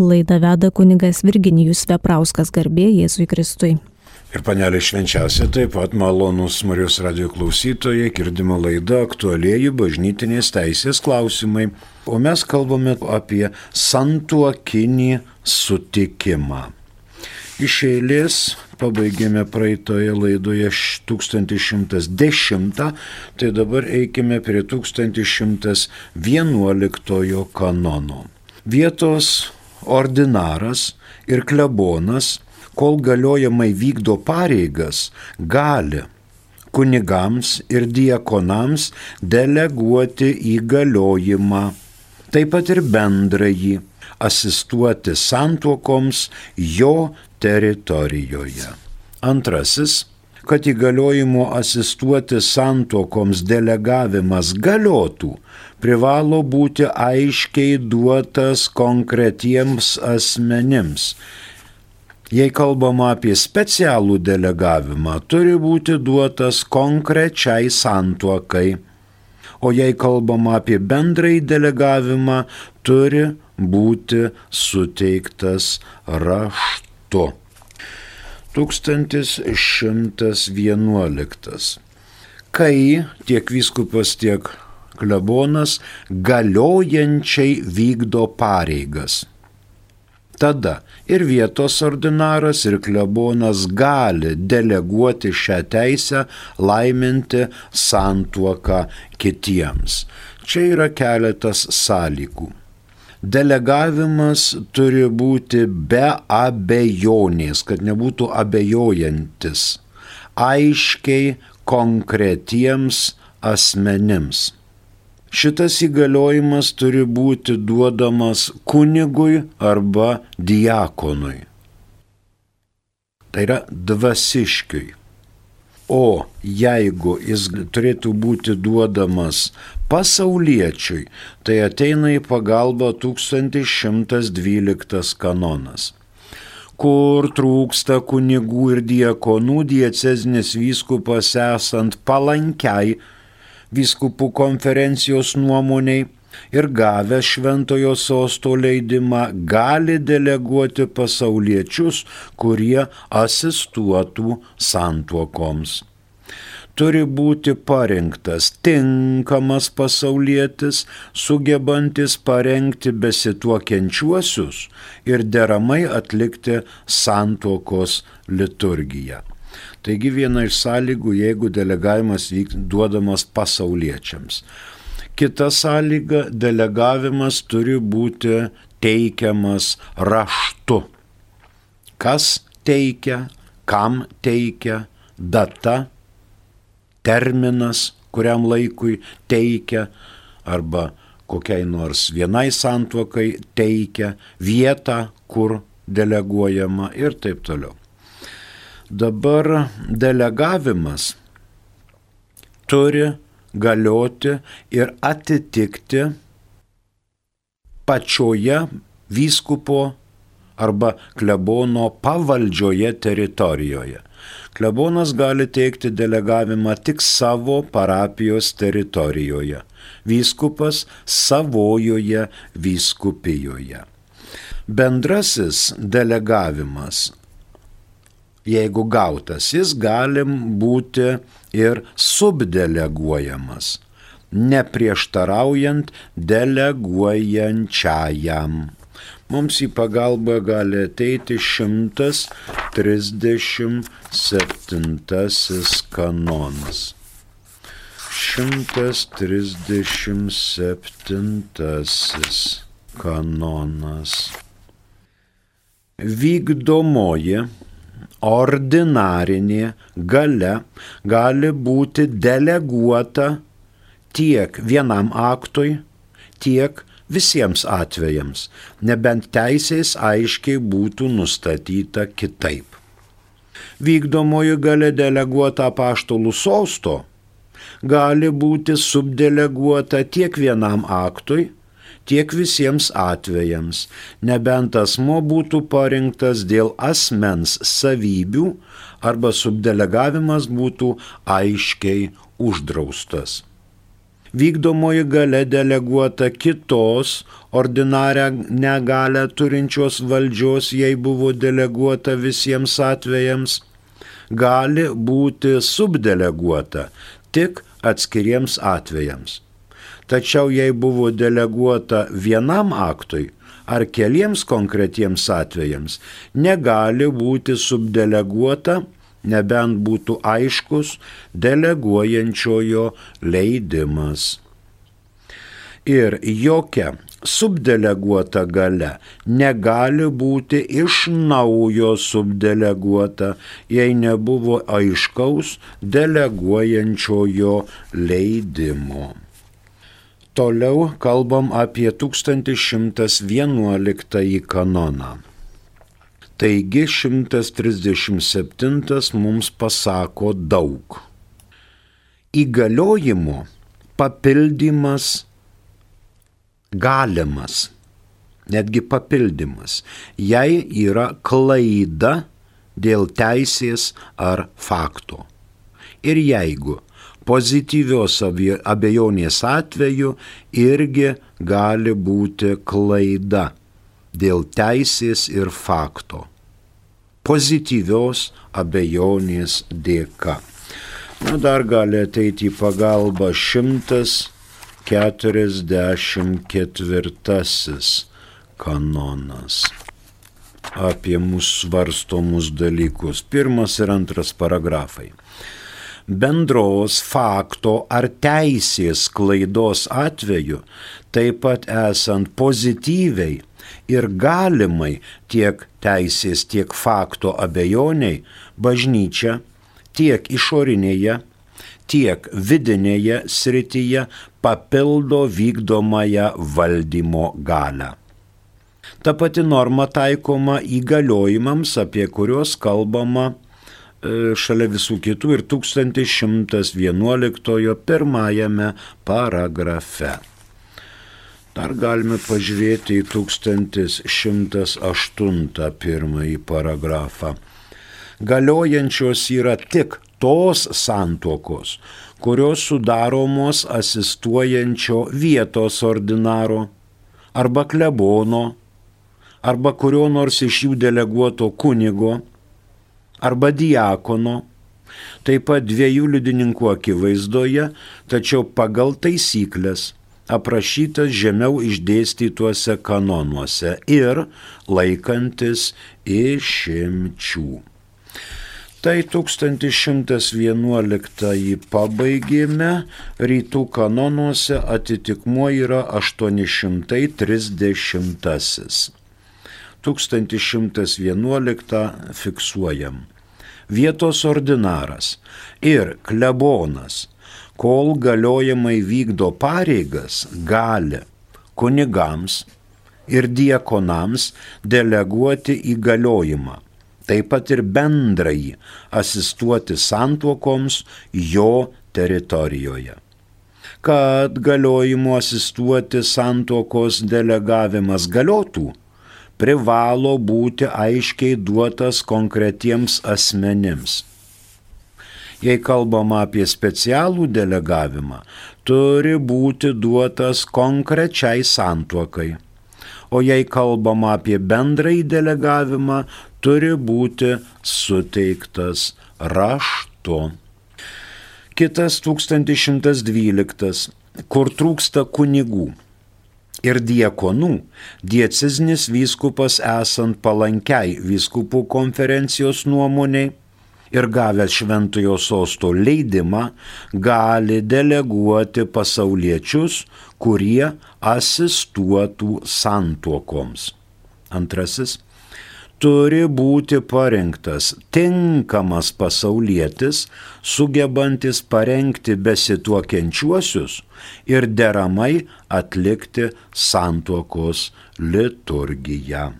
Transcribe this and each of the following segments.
Laida veda kunigas Virginijus Veprauskas garbė Jėzui Kristui. Ir panelė švenčiausia taip pat malonus Marijos radio klausytojai, girdima laida aktualieji bažnytinės teisės klausimai, o mes kalbame apie santuokinį sutikimą. Iš eilės pabaigėme praeitoje laidoje 1110, tai dabar eikime prie 1111 kanono. Vietos ordinaras ir klebonas kol galiojamai vykdo pareigas, gali kunigams ir diekonams deleguoti įgaliojimą, taip pat ir bendrąjį, asistuoti santuokoms jo teritorijoje. Antrasis kad įgaliojimo asistuoti santuokoms delegavimas galiotų, privalo būti aiškiai duotas konkretiems asmenims Jei kalbama apie specialų delegavimą, turi būti duotas konkrečiai santuokai, o jei kalbama apie bendrai delegavimą, turi būti suteiktas raštu. 1111. Kai tiek vyskupas, tiek klebonas galiojančiai vykdo pareigas Tada ir vietos ordinaras, ir klebonas gali deleguoti šią teisę laiminti santuoką kitiems. Čia yra keletas sąlygų. Delegavimas turi būti be abejonės, kad nebūtų abejojantis, aiškiai konkretiems asmenims. Šitas įgaliojimas turi būti duodamas kunigui arba diakonui. Tai yra dvasiškiui. O jeigu jis turėtų būti duodamas pasauliečiui, tai ateina į pagalbą 1112 kanonas kur trūksta kunigų ir diekonų, diecezinis vyskupas esant palankiai vyskupų konferencijos nuomoniai ir gavę šventojo sosto leidimą gali deleguoti pasauliečius, kurie asistuotų santuokoms. Turi būti parinktas tinkamas pasaulietis, sugebantis parengti besituokiančiuosius ir deramai atlikti santuokos liturgiją. Taigi viena iš sąlygų, jeigu delegavimas vyk duodamas pasauliečiams. Kita sąlyga - delegavimas turi būti teikiamas raštu. Kas teikia, kam teikia, data, terminas, kuriam laikui teikia, arba kokiai nors vienai santuokai teikia, vietą, kur deleguojama ir taip toliau. Dabar delegavimas turi galioti ir atitikti pačioje vyskupo arba klebono pavaldžioje teritorijoje. Klebonas gali teikti delegavimą tik savo parapijos teritorijoje, vyskupas savojoje vyskupijoje. Bendrasis delegavimas jeigu gautas, jis galim būti ir subdeleguojamas, neprieštaraujant deleguojančiajam. Mums į pagalbą gali ateiti 137 kanonas. 137 kanonas. Vykdomoji ordinarinė gale gali būti deleguota tiek vienam aktui, tiek visiems atvejams, nebent teisės aiškiai būtų nustatyta kitaip. Vykdomoji gale deleguota paštolų sosto gali būti subdeleguota tiek vienam aktui, tiek visiems atvejams, nebent asmo būtų parinktas dėl asmens savybių arba subdelegavimas būtų aiškiai uždraustas. vykdomoji gale deleguota kitos ordinarią negalę turinčios valdžios, jei buvo deleguota visiems atvejams, gali būti subdeleguota tik atskiriems atvejams. Tačiau jei buvo deleguota vienam aktui ar keliems konkretiems atvejams, negali būti subdeleguota nebent būtų aiškus deleguojančiojo leidimas. Ir jokia subdeleguota gale negali būti iš naujo subdeleguota, jei nebuvo aiškaus deleguojančiojo leidimo. Toliau kalbam apie 1111 kanoną. Taigi 137 mums pasako daug. Įgaliojimo papildymas galimas, netgi papildymas, jei yra klaida dėl teisės ar fakto. Ir jeigu pozityvios abejonės atveju irgi gali būti klaida dėl teisės ir fakto pozityvios abejonės dėka. Na, dar gali ateiti į pagalbą 144 kanonas apie mūsų svarstomus dalykus. Pirmas ir antras paragrafai. Bendros fakto ar teisės klaidos atveju, taip pat esant pozityviai ir galimai tiek teisės, tiek fakto abejoniai bažnyčia tiek išorinėje, tiek vidinėje srityje papildo vykdomąją valdymo galę. Ta pati norma taikoma įgaliojimams, apie kuriuos kalbama šalia visų kitų ir 1111 pirmajame paragrafe. Dar galime pažiūrėti į 1108 pirmąjį paragrafą. Galiojančios yra tik tos santokos, kurios sudaromos asistuojančio vietos ordinaro arba klebono, arba kurio nors iš jų deleguoto kunigo, arba diakono, taip pat dviejų liudininkų akivaizdoje, tačiau pagal taisyklės aprašytas žemiau išdėstytuose kanonuose ir laikantis išimčių. Tai 1111 pabaigėme, rytų kanonuose atitikmuo yra 830. 1111 fiksuojam. Vietos ordinaras ir klebonas kol galiojamai vykdo pareigas, gali kunigams ir diekonams deleguoti įgaliojimą, taip pat ir bendrai asistuoti santuokoms jo teritorijoje. Kad galiojimu asistuoti santuokos delegavimas galiotų, privalo būti aiškiai duotas konkretiems asmenims jei kalbama apie specialų delegavimą, turi būti duotas konkrečiai santuokai. O jei kalbama apie bendrąjį delegavimą, turi būti suteiktas raštu. Kitas 1112, kur trūksta kunigų ir diekonų, dieciznis vyskupas esant palankiai vyskupų konferencijos nuomoniai ir gavęs šventojo sosto leidimą gali deleguoti pasauliečius, kurie asistuotų santuokoms. Antrasis turi būti parinktas tinkamas pasaulietis, sugebantis parengti besituokiančiuosius ir deramai atlikti santuokos liturgiją.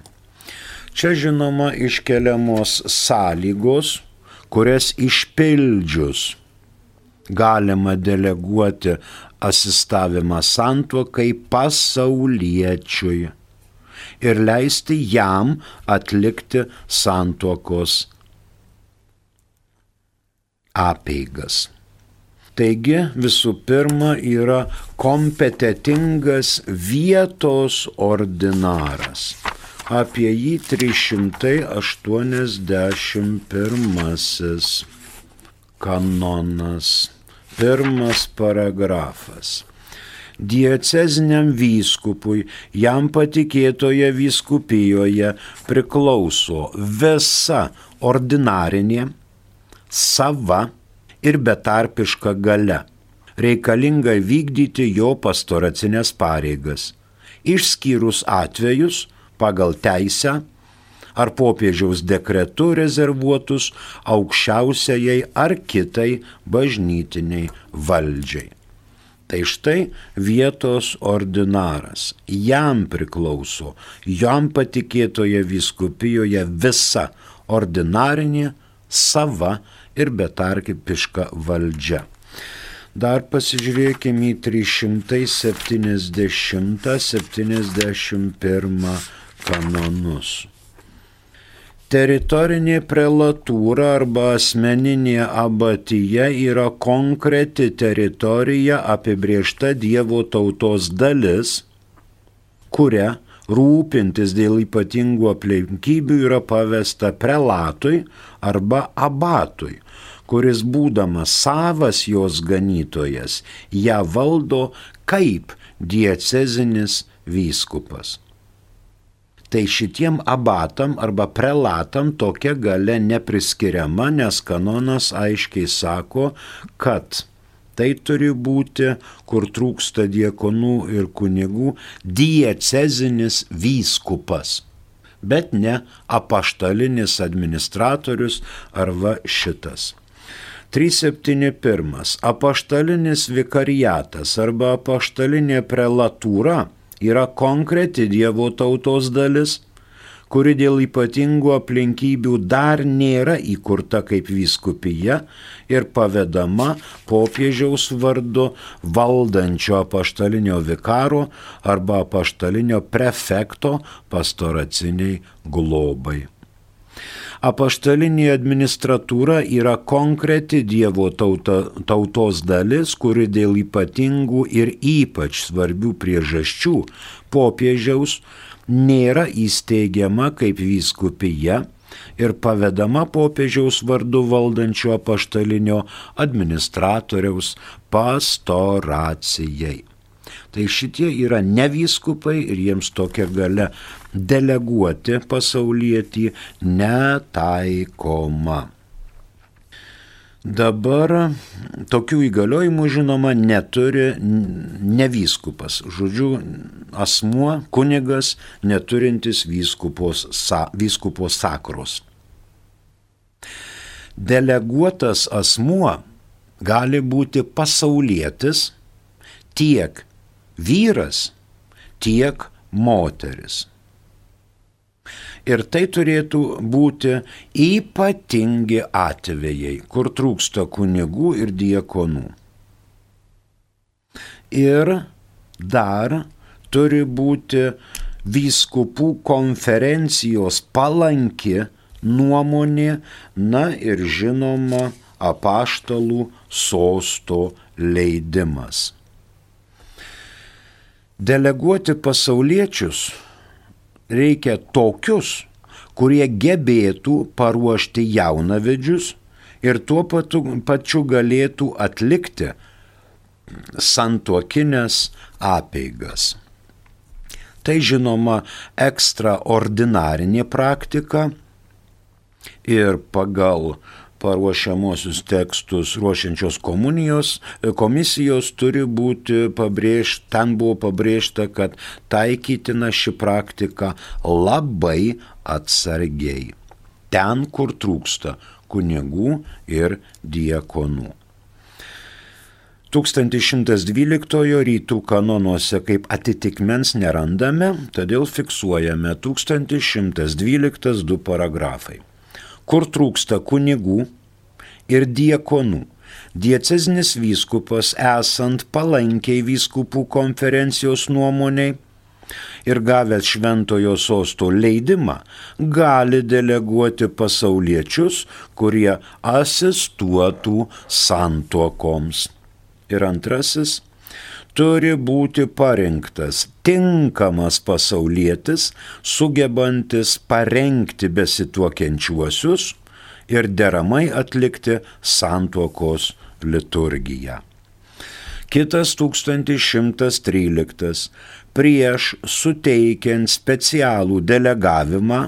Čia žinoma iškeliamos sąlygos, kurias išpildžius galima deleguoti asistavimą santuokai pasauliečiui ir leisti jam atlikti santuokos apeigas. Taigi visų pirma yra kompetitingas vietos ordinaras. Apie jį 381 kanonas, pirmas paragrafas dieceziniam vyskupui, jam patikėtoje vyskupijoje priklauso visa ordinarinė, sava ir betarpiška gale, reikalinga vykdyti jo pastoracinės pareigas, išskyrus atvejus pagal teisę ar popiežiaus dekretu rezervuotus aukščiausiai ar kitai bažnytiniai valdžiai. Tai štai vietos ordinaras, jam priklauso, jam patikėtoje viskupijoje visa ordinarinė, sava ir betarkipiška valdžia. Dar pasižiūrėkime į 370-71 kanonus. Teritorinė prelatūra arba asmeninė abatija yra konkreti teritorija apibriešta Dievo tautos dalis, kuria rūpintis dėl ypatingų aplinkybių yra pavesta prelatui arba abatui, kuris būdamas savas jos ganytojas, ją valdo kaip diecezinis vyskupas tai šitiem abatam arba prelatam tokia gale nepriskiriama, nes kanonas aiškiai sako, kad tai turi būti, kur trūksta diekonų ir kunigų, diecezinis vyskupas, bet ne apaštalinis administratorius arba šitas. 371. Apaštalinis vikariatas arba apaštalinė prelatūra yra konkreti Dievo tautos dalis, kuri dėl ypatingų aplinkybių dar nėra įkurta kaip vyskupija ir pavedama popiežiaus vardu valdančio apaštalinio vikaro arba apaštalinio prefekto pastoraciniai globai. Apaštalinė administratūra yra konkreti Dievo tauta, tautos dalis, kuri dėl ypatingų ir ypač svarbių priežasčių popiežiaus nėra įsteigiama kaip vyskupija ir pavedama popiežiaus vardu valdančio apaštalinio administratoriaus pastoracijai. Tai šitie yra ne vyskupai ir jiems tokia gale deleguoti pasaulietį netaikoma. Dabar tokių įgaliojimų žinoma neturi nevyskupas, žodžiu, asmuo, kunigas, neturintis vyskupos, sa, vyskupos sakros. Deleguotas asmuo gali būti pasaulietis tiek vyras, tiek moteris. Ir tai turėtų būti ypatingi atvejai, kur trūksta kunigų ir diekonų. Ir dar turi būti vyskupų konferencijos palanki nuomonė, na ir žinoma, apaštalų sosto leidimas. Deleguoti pasauliečius reikia tokius, kurie gebėtų paruošti jaunavedžius ir tuo patu, pačiu galėtų atlikti santuokinės apeigas. Tai žinoma ekstraordinarinė praktika ir pagal paruošiamosius tekstus ruošiančios komunijos e, komisijos turi būti pabrėžta, ten buvo pabrėžta, kad taikytina ši praktika labai atsargiai. Ten, kur trūksta kunigų ir diekonų. 1112 rytų kanonuose kaip atitikmens nerandame, todėl fiksuojame 1112 du paragrafai kur trūksta kunigų ir diekonų. Diecezinis vyskupas esant palankiai vyskupų konferencijos nuomoniai ir gavęs šventojo sosto leidimą, gali deleguoti pasauliečius, kurie asistuotų santuokoms. Ir antrasis turi būti parinktas tinkamas pasaulietis, sugebantis parengti besituokiančiuosius ir deramai atlikti santuokos liturgiją. Kitas 1113 prieš suteikiant specialų delegavimą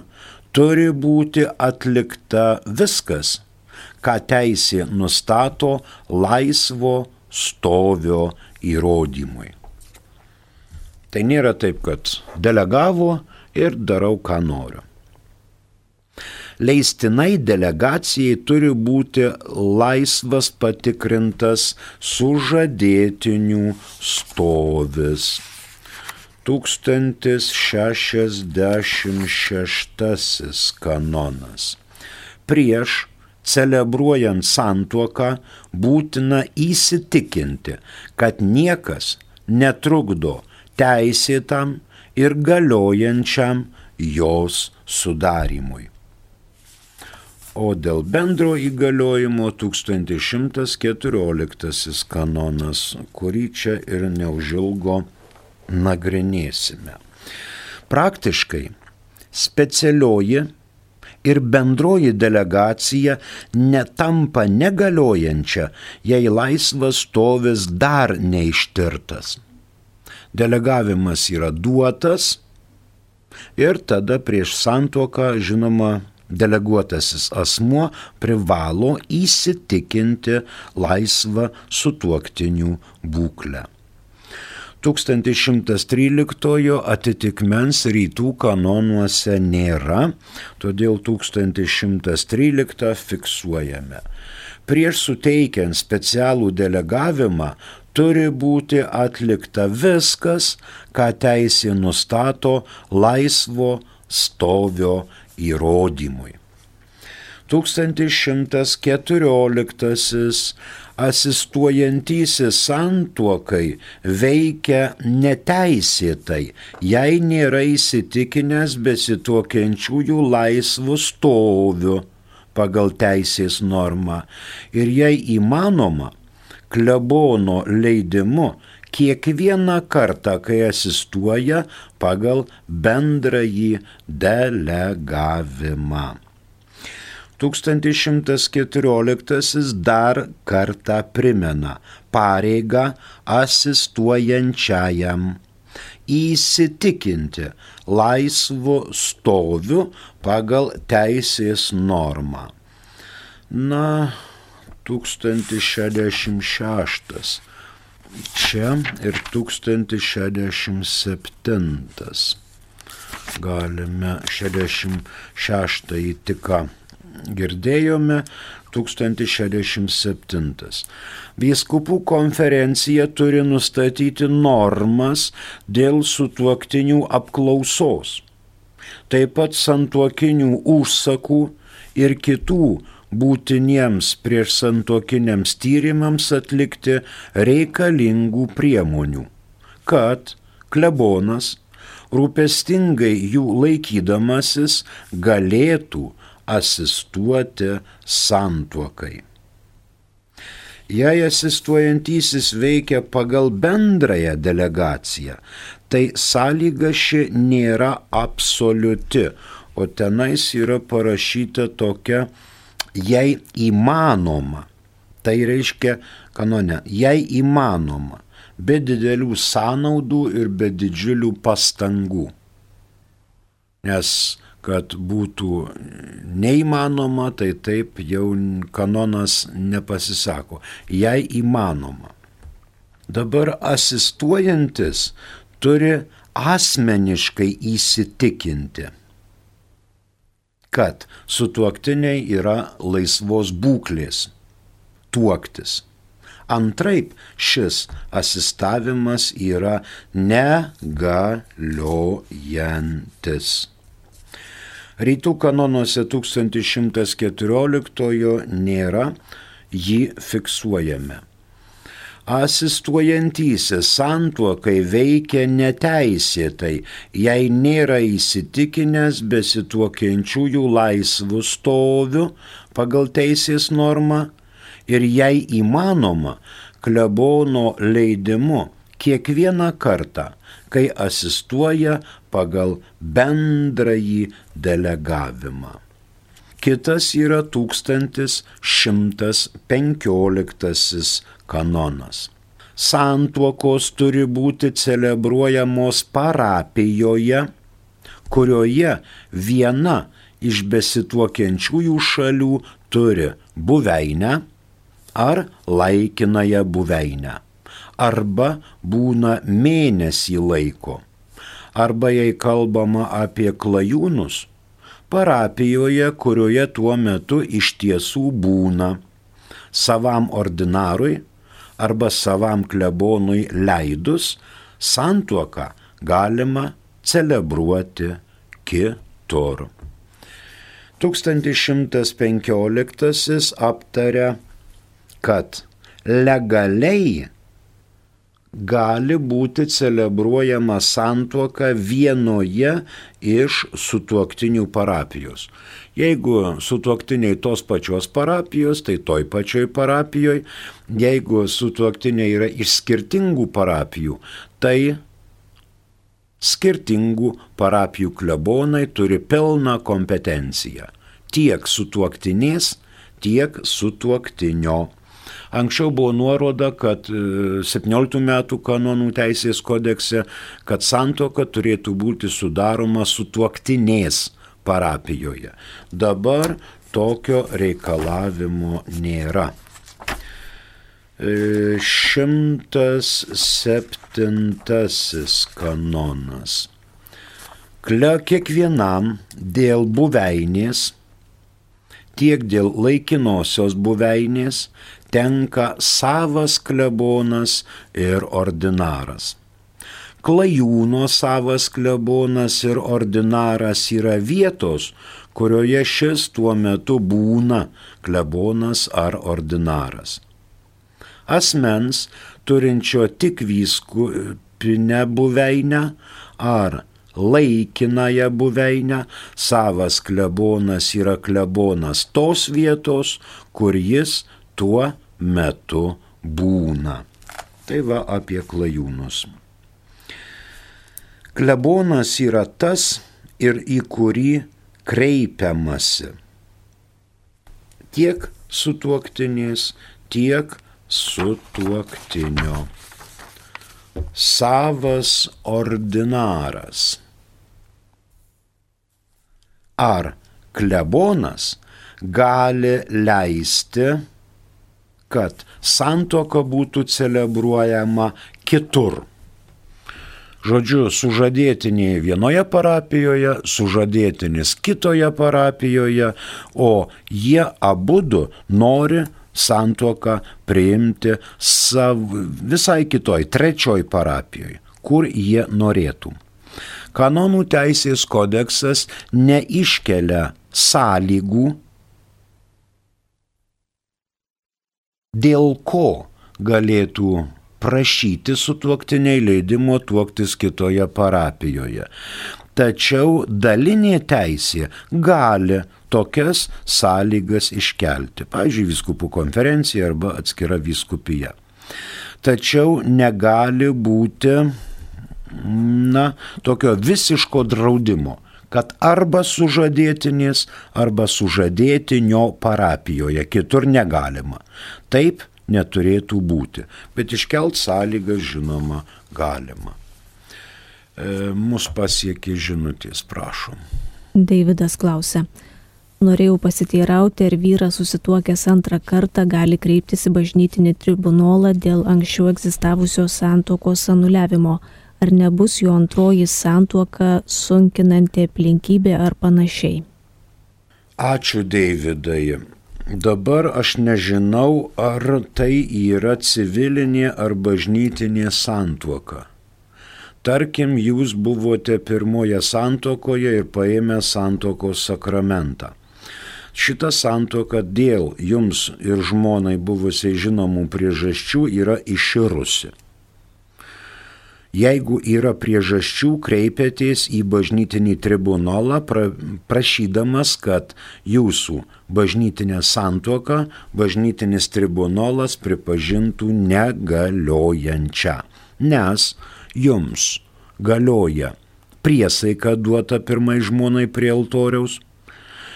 turi būti atlikta viskas, ką teisė nustato laisvo stovio įrodymui. Tai nėra taip, kad delegavo ir darau, ką noriu. Leistinai delegacijai turi būti laisvas patikrintas sužadėtinių stovis. 1066 kanonas. Prieš celebruojant santuoką būtina įsitikinti, kad niekas netrukdo teisėtam ir galiojančiam jos sudarimui o dėl bendro įgaliojimo 1114 kanonas, kurį čia ir neužilgo nagrinėsime. Praktiškai specialioji ir bendroji delegacija netampa negaliojančia, jei laisvas stovis dar neištirtas. Delegavimas yra duotas ir tada prieš santuoką, žinoma, deleguotasis asmuo privalo įsitikinti laisvą sutuoktinių būklę. 1113 atitikmens rytų kanonuose nėra, todėl 1113 fiksuojame. Prieš suteikiant specialų delegavimą turi būti atlikta viskas, ką teisė nustato laisvo stovio įrodymui. 1114 asistuojantysis santuokai veikia neteisėtai, jei nėra įsitikinęs besituokiančiųjų laisvų stovių pagal teisės normą ir jei įmanoma, klebono leidimu kiekvieną kartą, kai asistuoja pagal bendrąjį delegavimą. 1114 dar kartą primena pareigą asistuojančiajam įsitikinti laisvu stoviu pagal teisės normą. Na, 1066 čia ir 1067. Galime 66 tik girdėjome 1067. Vyskupų konferencija turi nustatyti normas dėl sutuoktinių apklausos, taip pat santuokinių užsakų ir kitų būtiniems prieš santokiniams tyrimams atlikti reikalingų priemonių, kad klebonas rūpestingai jų laikydamasis galėtų asistuoti santuokai. Jei asistuojantysis veikia pagal bendrąją delegaciją, tai sąlyga ši nėra absoliuti, o tenais yra parašyta tokia jei įmanoma, tai reiškia kanone, jei įmanoma, be didelių sąnaudų ir be didžiulių pastangų. Nes kad būtų neįmanoma, tai taip jau kanonas nepasisako. Jei įmanoma. Dabar asistuojantis turi asmeniškai įsitikinti kad sutuoktiniai yra laisvos būklės tuoktis. Antraip šis asistavimas yra negaliojantis. Rytų kanonuose 1114 nėra, jį fiksuojame. Asistuojantysis santuokai veikia neteisėtai, jei nėra įsitikinęs besituokiančiųjų laisvų stovių pagal teisės normą ir jei įmanoma, klebono leidimu kiekvieną kartą, kai asistuoja pagal bendrąjį delegavimą. Kitas yra 1115 kanonas. Santuokos turi būti celebruojamos parapijoje, kurioje viena iš besituokiančiųjų šalių turi buveinę ar laikinąją buveinę arba būna mėnesį laiko. Arba jei kalbama apie klajūnus, parapijoje, kurioje tuo metu iš tiesų būna savam ordinarui arba savam klebonui leidus, santuoką galima celebruoti kitur. 1115 aptaria, kad legaliai gali būti celebruojama santuoka vienoje iš sutuoktinių parapijos. Jeigu sutuoktiniai tos pačios parapijos, tai toj pačioj parapijoje, jeigu sutuoktiniai yra iš skirtingų parapijų, tai skirtingų parapijų klebonai turi pilną kompetenciją tiek sutuoktinės, tiek sutuoktinio Anksčiau buvo nuoroda, kad 17 e, metų kanonų teisės kodekse, kad santoka turėtų būti sudaroma su tuoktinės parapijoje. Dabar tokio reikalavimo nėra. 107 e, kanonas. Kle kiekvienam dėl buveinės, tiek dėl laikinosios buveinės, tenka savas klebonas ir ordinaras. Klajūno savas klebonas ir ordinaras yra vietos, kurioje šis tuo metu būna klebonas ar ordinaras. Asmens, turinčio tik vyskupinę buveinę ar laikinąją buveinę, savas klebonas yra klebonas tos vietos, kur jis tuo metu būna. Tai va apie klajūnus. Klebonas yra tas ir į kurį kreipiamasi. Tiek su tuoktinės, tiek su tuoktinio. Savas ordinaras. Ar klebonas gali leisti kad santoka būtų celebruojama kitur. Žodžiu, sužadėtiniai vienoje parapijoje, sužadėtinis kitoje parapijoje, o jie abu du nori santoką priimti sav, visai kitoj, trečioj parapijoje, kur jie norėtų. Kanonų teisės kodeksas neiškelia sąlygų dėl ko galėtų prašyti sutuoktiniai leidimo tuoktis kitoje parapijoje. Tačiau dalinė teisė gali tokias sąlygas iškelti, pavyzdžiui, viskupų konferencija arba atskira viskupija. Tačiau negali būti, na, tokio visiško draudimo kad arba sužadėtinės, arba sužadėtinio parapijoje, kitur negalima. Taip neturėtų būti, bet iškelt sąlygas žinoma galima. E, mus pasiekė žinutės, prašom. Davidas klausia. Norėjau pasiteirauti, ar vyras susituokęs antrą kartą gali kreiptis į bažnytinį tribunolą dėl anksčiau egzistavusios santokos anuliavimo ar nebus jo antroji santuoka sunkinanti aplinkybė ar panašiai. Ačiū, Davidai. Dabar aš nežinau, ar tai yra civilinė ar bažnytinė santuoka. Tarkim, jūs buvote pirmoje santokoje ir paėmė santokos sakramentą. Šita santoka dėl jums ir žmonai buvusiai žinomų priežasčių yra iširusi Jeigu yra priežasčių, kreipėtės į bažnytinį tribunolą, pra, prašydamas, kad jūsų bažnytinę santuoką bažnytinis tribunolas pripažintų negaliojančią. Nes jums galioja priesaika duota pirmai žmonai prie altoriaus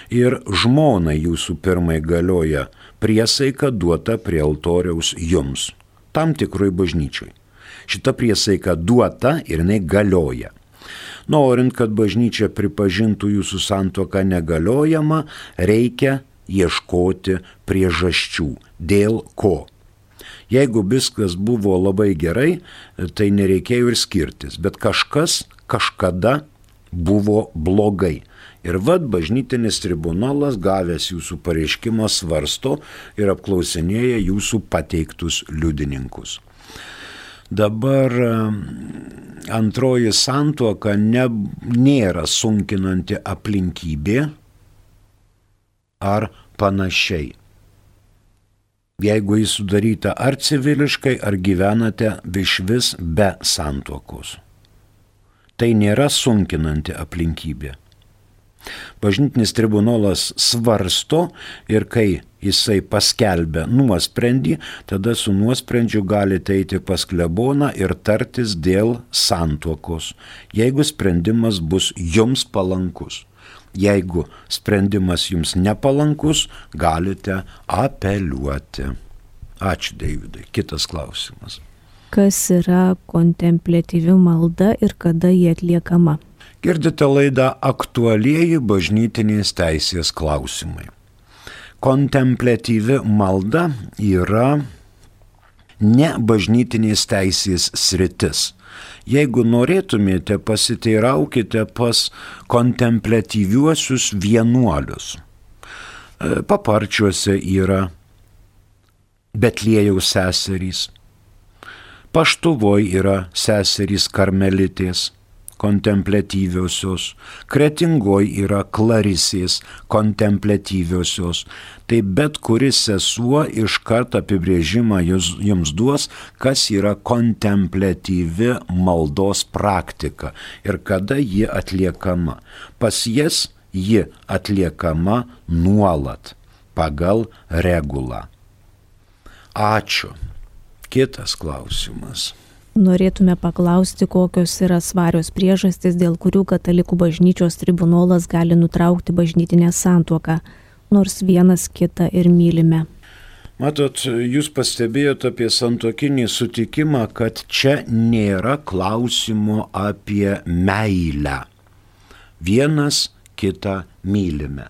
ir žmonai jūsų pirmai galioja priesaika duota prie altoriaus jums, tam tikroj bažnyčiai šita priesaika duota ir jinai galioja. Norint, kad bažnyčia pripažintų jūsų santoką negaliojama, reikia ieškoti priežasčių. Dėl ko? Jeigu viskas buvo labai gerai, tai nereikėjo ir skirtis, bet kažkas kažkada buvo blogai. Ir vad bažnytinis tribunolas gavęs jūsų pareiškimą svarsto ir apklausinėja jūsų pateiktus liudininkus. Dabar antroji santuoka ne, nėra sunkinanti aplinkybė ar panašiai. Jeigu jis sudaryta ar civiliškai, ar gyvenate iš vis be santuokos. Tai nėra sunkinanti aplinkybė. Bažnytinis tribunolas svarsto ir kai jisai paskelbia nuosprendį, tada su nuosprendžiu galite eiti pas kleboną ir tartis dėl santuokos, jeigu sprendimas bus jums palankus. Jeigu sprendimas jums nepalankus, galite apeliuoti. Ačiū, Davidai. Kitas klausimas. Kas yra kontemplatyvi malda ir kada ji atliekama? Girdite laidą aktualieji bažnytinės teisės klausimai. Kontemplatyvi malda yra ne bažnytinės teisės sritis. Jeigu norėtumėte, pasiteiraukite pas kontemplatyviuosius vienuolius. E, paparčiuose yra Betlėjaus seserys, paštuvoj yra seserys karmelitės, kontemplatyviosios, kretingoj yra klarisės kontemplatyviosios. Tai bet kuris sesuo iš karto apibrėžimą jums duos, kas yra kontemplatyvi maldos praktika ir kada ji atliekama. Pas jas ji atliekama nuolat pagal regulą. Ačiū. Kitas klausimas. Norėtume paklausti, kokios yra svarios priežastys, dėl kurių katalikų bažnyčios tribunolas gali nutraukti bažnytinę santuoką, nors vienas kitą ir mylime. Matot, jūs pastebėjote apie santokinį sutikimą, kad čia nėra klausimo apie meilę. Vienas kitą mylime.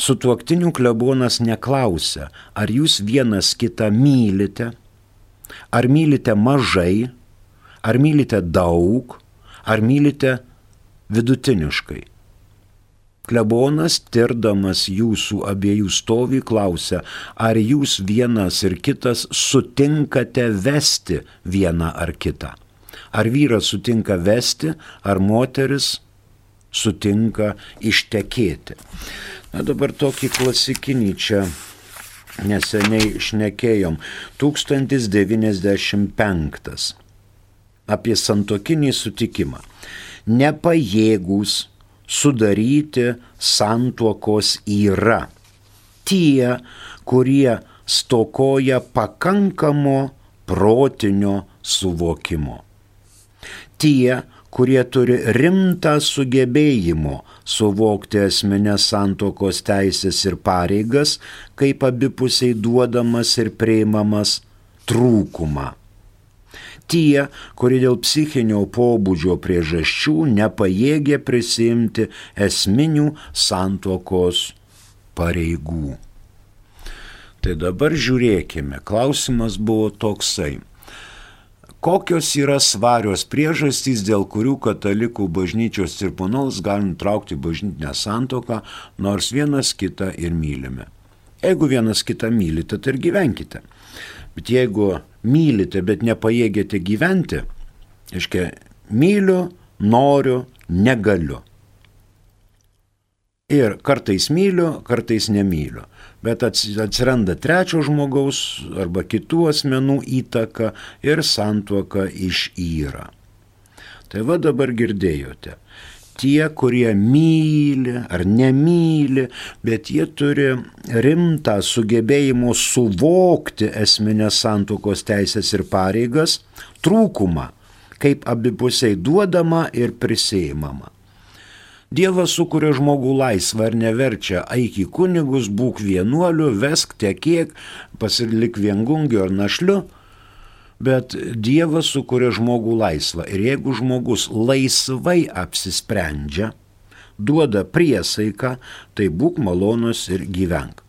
Sutuoktinių klebonas neklausia, ar jūs vienas kitą mylite, ar mylite mažai, Ar mylite daug, ar mylite vidutiniškai? Klebonas, tirdamas jūsų abiejų stovį, klausia, ar jūs vienas ir kitas sutinkate vesti vieną ar kitą. Ar vyras sutinka vesti, ar moteris sutinka ištekėti. Na dabar tokį klasikinį čia neseniai šnekėjom. 1095 apie santokinį sutikimą. Nepajėgus sudaryti santuokos yra tie, kurie stokoja pakankamo protinio suvokimo. Tie, kurie turi rimtą sugebėjimo suvokti asmenės santokos teisės ir pareigas, kaip abipusiai duodamas ir prieimamas trūkumą tie, kurie dėl psichinio pobūdžio priežasčių nepajėgė prisimti esminių santokos pareigų. Tai dabar žiūrėkime, klausimas buvo toksai. Kokios yra svarios priežastys, dėl kurių katalikų bažnyčios tribunolas gali nutraukti bažnytinę santoką, nors vienas kitą ir mylime? Jeigu vienas kitą mylite, tai ir gyvenkite. Bet jeigu mylite, bet nepajėgėte gyventi, aiškiai, myliu, noriu, negaliu. Ir kartais myliu, kartais nemyliu. Bet atsiranda trečio žmogaus arba kitų asmenų įtaka ir santuoka išyra. Tai va dabar girdėjote. Tie, kurie myli ar nemyli, bet jie turi rimtą sugebėjimo suvokti esminės santokos teisės ir pareigas, trūkumą, kaip abipusiai duodama ir prisėimama. Dievas sukuria žmogų laisvą ir neverčia, eik į kunigus, būk vienuoliu, vesk tiek, pasilik viengungiu ar našliu, bet Dievas sukuria žmogų laisvą ir jeigu žmogus laisvai apsisprendžia, duoda priesaiką, tai būk malonus ir gyvenk.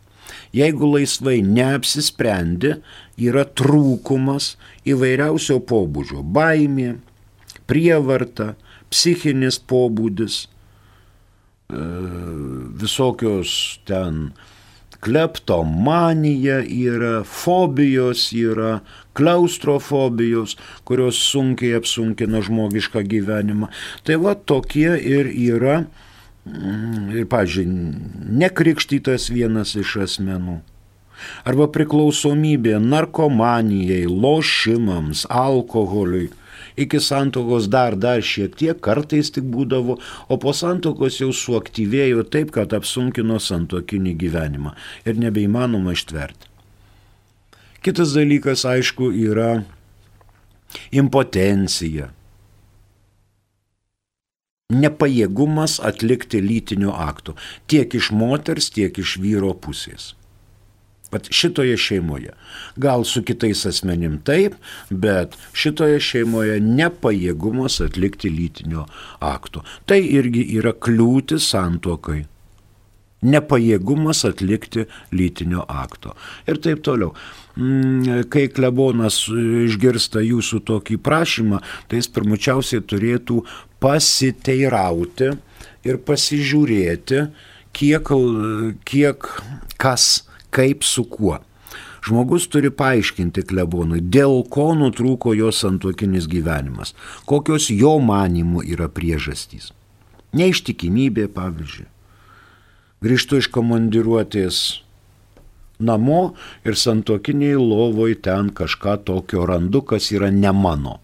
Jeigu laisvai neapsisprendi, yra trūkumas įvairiausio pobūdžio - baimė, prievarta, psichinis pobūdis, e, visokios ten kleptomanija yra, fobijos yra, klaustrofobijos, kurios sunkiai apsunkina žmogišką gyvenimą. Tai va tokie ir yra ir, pažiūrėjau, nekrikštytas vienas iš asmenų. Arba priklausomybė narkomanijai, lošimams, alkoholiui. Iki santokos dar, dar šiek tiek, kartais tik būdavo, o po santokos jau suaktyvėjo taip, kad apsunkino santokinį gyvenimą ir nebeįmanoma ištverti. Kitas dalykas, aišku, yra impotencija nepajėgumas atlikti lytinių aktų tiek iš moters, tiek iš vyro pusės. Pat šitoje šeimoje. Gal su kitais asmenim taip, bet šitoje šeimoje nepajėgumas atlikti lytinio akto. Tai irgi yra kliūtis santokai. Nepajėgumas atlikti lytinio akto. Ir taip toliau. Mm, kai klebonas išgirsta jūsų tokį prašymą, tai jis pirmučiausiai turėtų pasiteirauti ir pasižiūrėti, kiek, kiek kas, kaip su kuo. Žmogus turi paaiškinti klebonui, dėl ko nutrūko jo santuokinis gyvenimas, kokios jo manimų yra priežastys. Neištikimybė, pavyzdžiui. Grįžtu iš komandiruotės namo ir santokiniai lovoj ten kažką tokio randu, kas yra ne mano.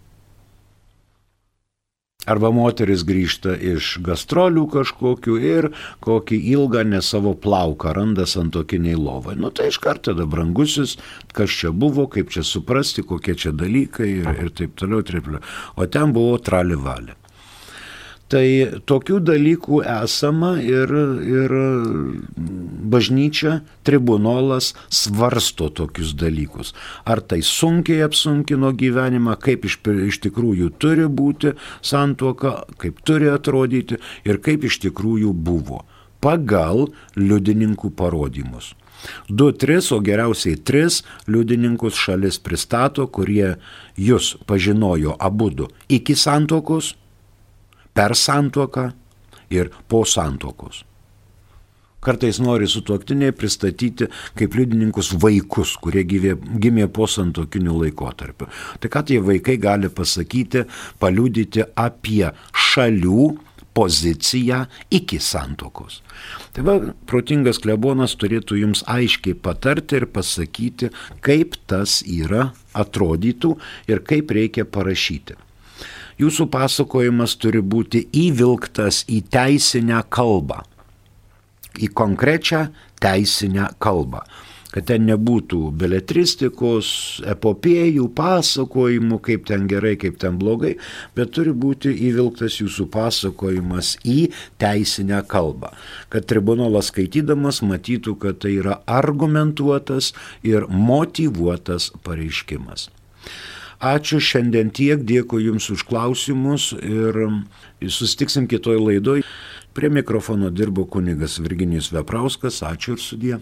Arba moteris grįžta iš gastrolių kažkokių ir kokį ilgą ne savo plauką randa santokiniai lovai. Nu tai iš karto tada brangusis, kas čia buvo, kaip čia suprasti, kokie čia dalykai ir, ir taip toliau, taip toliau. O ten buvo tralivalė. Tai tokių dalykų esama ir, ir bažnyčia, tribunolas svarsto tokius dalykus. Ar tai sunkiai apsunkino gyvenimą, kaip iš, iš tikrųjų turi būti santuoka, kaip turi atrodyti ir kaip iš tikrųjų buvo pagal liudininkų parodymus. Du, tris, o geriausiai tris liudininkus šalis pristato, kurie jūs pažinojo abu du iki santokos per santuoką ir po santuokos. Kartais nori sutuoktiniai pristatyti kaip liudininkus vaikus, kurie gyvė, gimė po santokinių laikotarpių. Tai ką tie vaikai gali pasakyti, paliudyti apie šalių poziciją iki santokos. Tai va, protingas klebonas turėtų jums aiškiai patarti ir pasakyti, kaip tas yra, atrodytų ir kaip reikia parašyti jūsų pasakojimas turi būti įvilktas į teisinę kalbą, į konkrečią teisinę kalbą kad ten nebūtų beletristikos, epopėjų, pasakojimų, kaip ten gerai, kaip ten blogai, bet turi būti įvilktas jūsų pasakojimas į teisinę kalbą. Kad tribunolas skaitydamas matytų, kad tai yra argumentuotas ir motivuotas pareiškimas. Ačiū šiandien tiek, dėkui Jums už klausimus ir sustiksim kitoj laidoj. Prie mikrofono dirbo kunigas Virginijus Veprauskas, ačiū ir sudie.